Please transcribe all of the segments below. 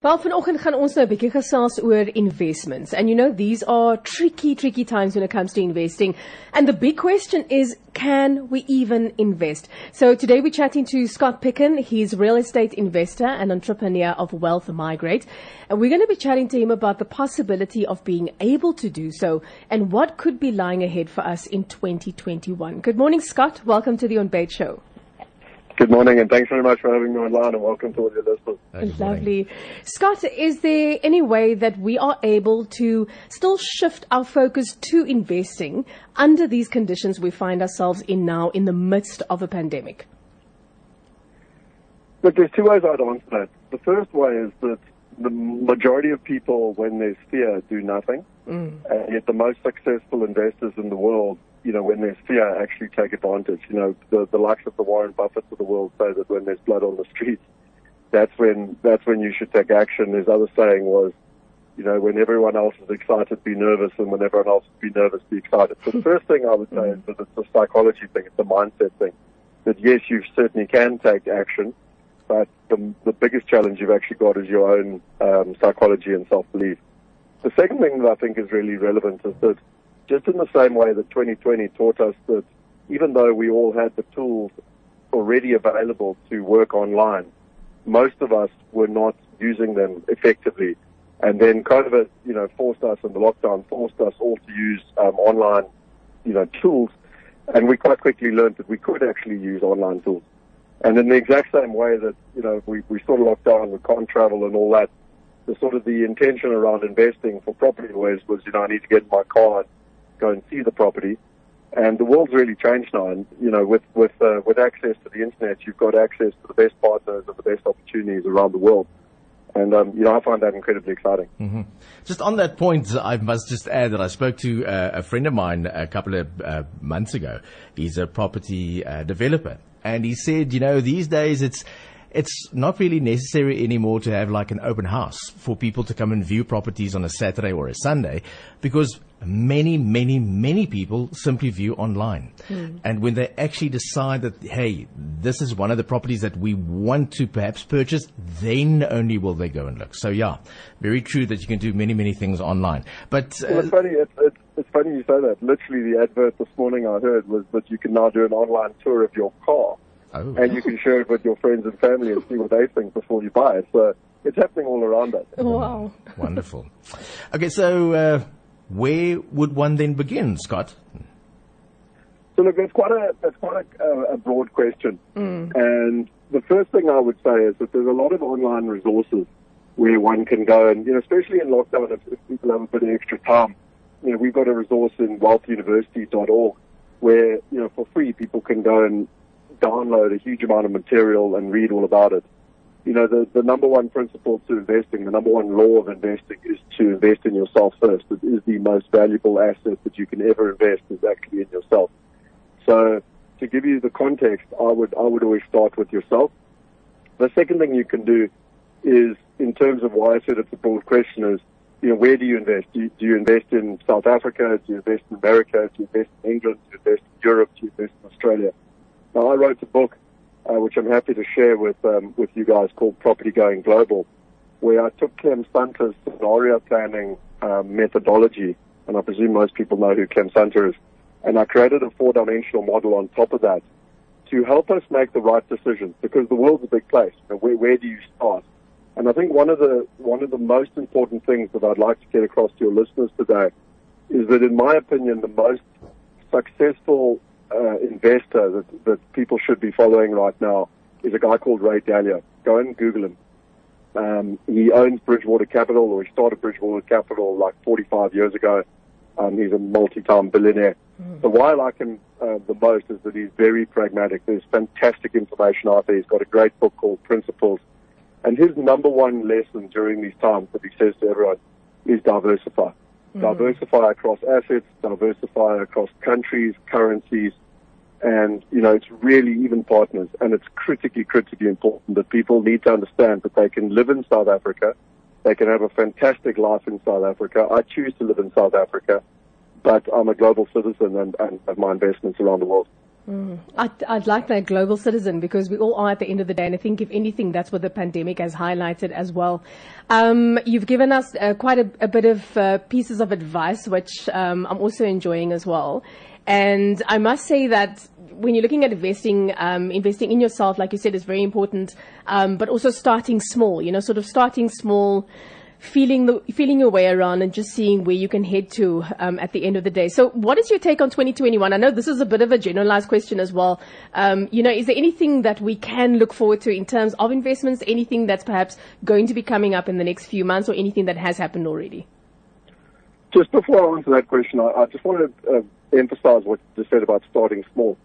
Wel vanoggend gaan ons nou 'n bietjie gesels oor investments. And you know these are tricky tricky times when it comes to investing. And the big question is can we even invest? So today we're chatting to Scott Picken. He's real estate investor and entrepreneur of Wealth Migrate. And we're going to be chatting to him about the possibility of being able to do so and what could be lying ahead for us in 2021. Good morning Scott. Welcome to the Ontbyt show. Good morning, and thanks very much for having me online, and welcome to all your listeners. Lovely. Scott, is there any way that we are able to still shift our focus to investing under these conditions we find ourselves in now in the midst of a pandemic? Look, there's two ways I'd answer that. The first way is that the majority of people, when there's fear, do nothing. Mm. And yet the most successful investors in the world you know, when there's fear, actually take advantage. You know, the, the likes of the Warren Buffetts of the world say that when there's blood on the streets, that's when that's when you should take action. His other saying was, you know, when everyone else is excited, be nervous, and when everyone else is be nervous, be excited. So the first thing I would say is that it's a psychology thing, it's a mindset thing. That yes, you certainly can take action, but the, the biggest challenge you've actually got is your own um, psychology and self-belief. The second thing that I think is really relevant is that just in the same way that 2020 taught us that even though we all had the tools already available to work online, most of us were not using them effectively. And then COVID, you know, forced us and the lockdown forced us all to use um, online, you know, tools. And we quite quickly learned that we could actually use online tools. And in the exact same way that, you know, we, we sort of locked down, we can't travel and all that, the sort of the intention around investing for property was, was, you know, I need to get in my car go and see the property. And the world's really changed now. And you know, with with uh, with access to the internet, you've got access to the best partners and the best opportunities around the world. And um, you know, I find that incredibly exciting. Mm-hmm. Just on that point, I must just add that I spoke to uh, a friend of mine a couple of uh, months ago. He's a property uh, developer, and he said, you know, these days it's it's not really necessary anymore to have like an open house for people to come and view properties on a Saturday or a Sunday because many, many, many people simply view online. Mm. And when they actually decide that, hey, this is one of the properties that we want to perhaps purchase, then only will they go and look. So yeah, very true that you can do many, many things online. But uh, well, it's funny. It's, it's, it's funny you say that. Literally, the advert this morning I heard was that you can now do an online tour of your car. Oh. And you can share it with your friends and family and see what they think before you buy it. So it's happening all around us. Wow. Wonderful. Okay, so uh, where would one then begin, Scott? So look, it's quite a it's quite a, a broad question, mm. and the first thing I would say is that there's a lot of online resources where one can go, and you know, especially in lockdown, if, if people have a bit of extra time, you know, we've got a resource in wealthuniversity.org where you know for free people can go and download a huge amount of material and read all about it you know, the, the number one principle to investing, the number one law of investing is to invest in yourself first. It is the most valuable asset that you can ever invest is actually in yourself. So to give you the context, I would, I would always start with yourself. The second thing you can do is in terms of why I said it's a broad question is, you know, where do you invest? Do you, do you invest in South Africa? Do you invest in America? Do you invest in England? Do you invest in Europe? Do you invest in Australia? Now I wrote a book uh, which I'm happy to share with um, with you guys, called Property Going Global, where I took Clem Sunter's scenario planning um, methodology, and I presume most people know who Clem Sunter is, and I created a four-dimensional model on top of that to help us make the right decisions because the world's a big place. Know, where, where do you start? And I think one of the one of the most important things that I'd like to get across to your listeners today is that, in my opinion, the most successful uh, investor that, that people should be following right now is a guy called Ray Dalio. Go and Google him. Um, he owns Bridgewater Capital, or he started Bridgewater Capital like 45 years ago. Um, he's a multi-time billionaire. Mm. So why I like him uh, the most is that he's very pragmatic. There's fantastic information out there. He's got a great book called Principles. And his number one lesson during these times that he says to everyone is diversify. Mm-hmm. Diversify across assets, diversify across countries, currencies, and, you know, it's really even partners. And it's critically, critically important that people need to understand that they can live in South Africa. They can have a fantastic life in South Africa. I choose to live in South Africa, but I'm a global citizen and, and have my investments around the world. I'd, I'd like that global citizen because we all are at the end of the day. And I think, if anything, that's what the pandemic has highlighted as well. Um, you've given us uh, quite a, a, bit of uh, pieces of advice, which um, I'm also enjoying as well. And I must say that when you're looking at investing, um, investing in yourself, like you said, is very important. Um, but also starting small, you know, sort of starting small feeling the, feeling your way around and just seeing where you can head to um, at the end of the day. So, what is your take on 2021? I know this is a bit of a generalized question as well. Um, you know, is there anything that we can look forward to in terms of investments? Anything that's perhaps going to be coming up in the next few months, or anything that has happened already? Just before I answer that question, I, I just want to uh, emphasize what you said about starting small.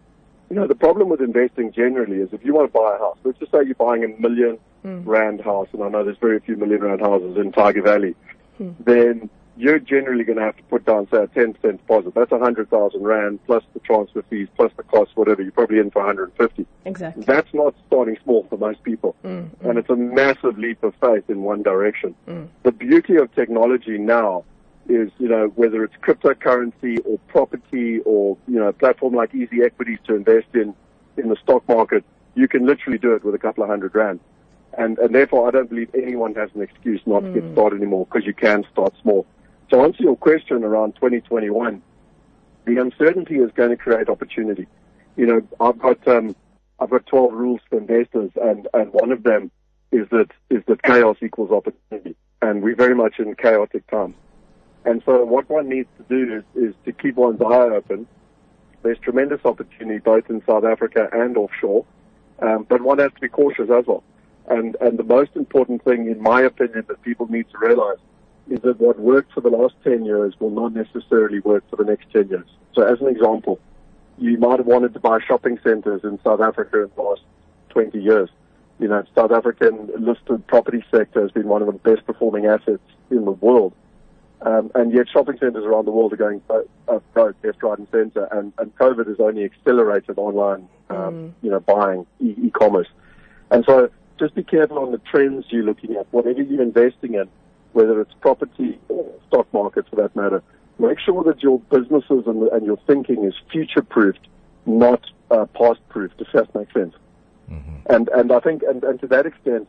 You know, the problem with investing generally is if you want to buy a house, let's just say you're buying a million mm. rand house, and I know there's very few million rand houses in Tyger Valley, mm. then you're generally going to have to put down, say, a 10% deposit. That's 100,000 rand plus the transfer fees, plus the cost, whatever. You're probably in for 150. Exactly. That's not starting small for most people. Mm, mm. And it's a massive leap of faith in one direction. Mm. The beauty of technology now is, you know, whether it's cryptocurrency or property or, you know, a platform like Easy Equities to invest in, in the stock market, you can literally do it with a couple of hundred rand. And, and therefore, I don't believe anyone has an excuse not mm. to get hmm. started anymore because you can start small. To answer your question around 2021, the uncertainty is going to create opportunity. You know, I've got um, I've got 12 rules for investors, and, and one of them is that is that chaos equals opportunity, and we're very much in chaotic times. And so, what one needs to do is, is to keep one's eye open. There's tremendous opportunity both in South Africa and offshore, um, but one has to be cautious as well. And, and the most important thing, in my opinion, that people need to realize is that what worked for the last 10 years will not necessarily work for the next 10 years. So as an example, you might have wanted to buy shopping centers in South Africa in the last 20 years. You know, South African listed property sector has been one of the best performing assets in the world. Um, and yet shopping centers around the world are going uh, broke left, right and center. And, and COVID has only accelerated online, um, mm. you know, buying e- e-commerce. And so just be careful on the trends you're looking at. Whatever you're investing in, whether it's property or stock market for that matter, make sure that your businesses and, and your thinking is future proofed, not uh, past proofed, if that makes sense. Mm-hmm. And, and I think, and, and to that extent,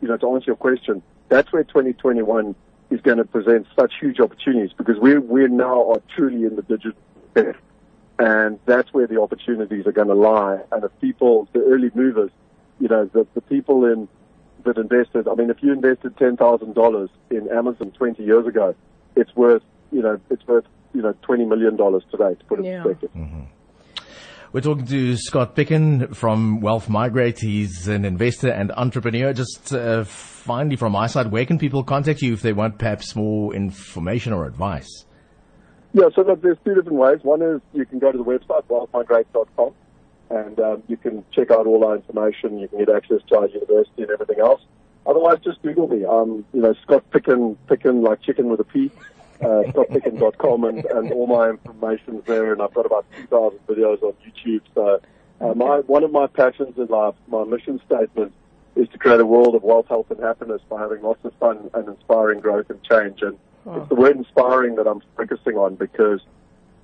you know, to answer your question, that's where 2021 is going to present such huge opportunities because we we now are truly in the digital era. And that's where the opportunities are going to lie. And if people, the early movers, you know, the, the people in that invested, I mean, if you invested $10,000 in Amazon 20 years ago, it's worth, you know, it's worth, you know, $20 million today, to put it in perspective. Mm-hmm. We're talking to Scott Picken from Wealth Migrate. He's an investor and entrepreneur. Just uh, finally, from my side, where can people contact you if they want perhaps more information or advice? Yeah, so look, there's two different ways. One is you can go to the website, wealthmigrate.com and um, you can check out all our information. You can get access to our university and everything else. Otherwise, just Google me. Um, you know, Scott Picken, Picken like chicken with a P, uh, scottpicken.com, and, and all my information's there. And I've got about 2,000 videos on YouTube. So, uh, my one of my passions in life, my mission statement, is to create a world of wealth, health, and happiness by having lots of fun and inspiring growth and change. And oh. it's the word inspiring that I'm focusing on because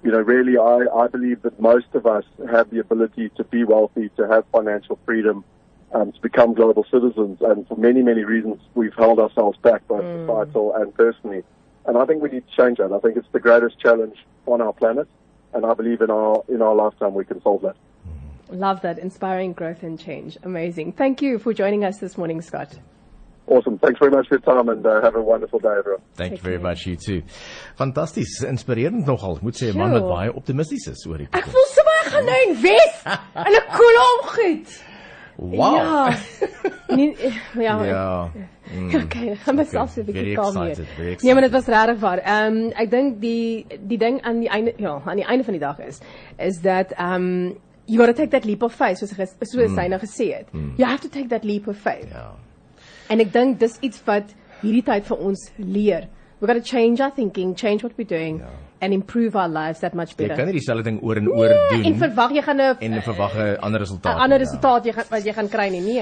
you know, really, I, I believe that most of us have the ability to be wealthy, to have financial freedom, um, to become global citizens. And for many, many reasons, we've held ourselves back, both mm. societal and personally. And I think we need to change that. I think it's the greatest challenge on our planet. And I believe in our, in our lifetime we can solve that. Love that. Inspiring growth and change. Amazing. Thank you for joining us this morning, Scott. Awesome. Thanks very much for your time and uh, have a wonderful day everyone. Thank you very much you too. Fantasties, inspirerend nogal. Moet sê 'n man wat baie optimisties is oor die toekoms. Ek voel so baie gaan nou in Wes en ek koel hom goed. Wow. Ja. Nee, ja. Ja. Mm. Okay, gaan myself so 'n bietjie kalm hier. Nee, maar dit was regtig waar. Ehm um, ek dink die die ding aan die einde ja, aan die einde van die dag is is dat ehm um, you got to take that leap of faith soos soos mm. hy nou gesê het. Mm. You have to take that leap of faith. Ja. En ek dink dis iets wat hierdie tyd vir ons leer. We got to change our thinking, change what we're doing ja. and improve our lives that much better. Jy kan nie dieselfde ding oor en oor nee, doen en verwag jy gaan 'n en verwag 'n ander resultaat. 'n Ander ja. resultaat jy gaan wat jy gaan kry nie. Nee.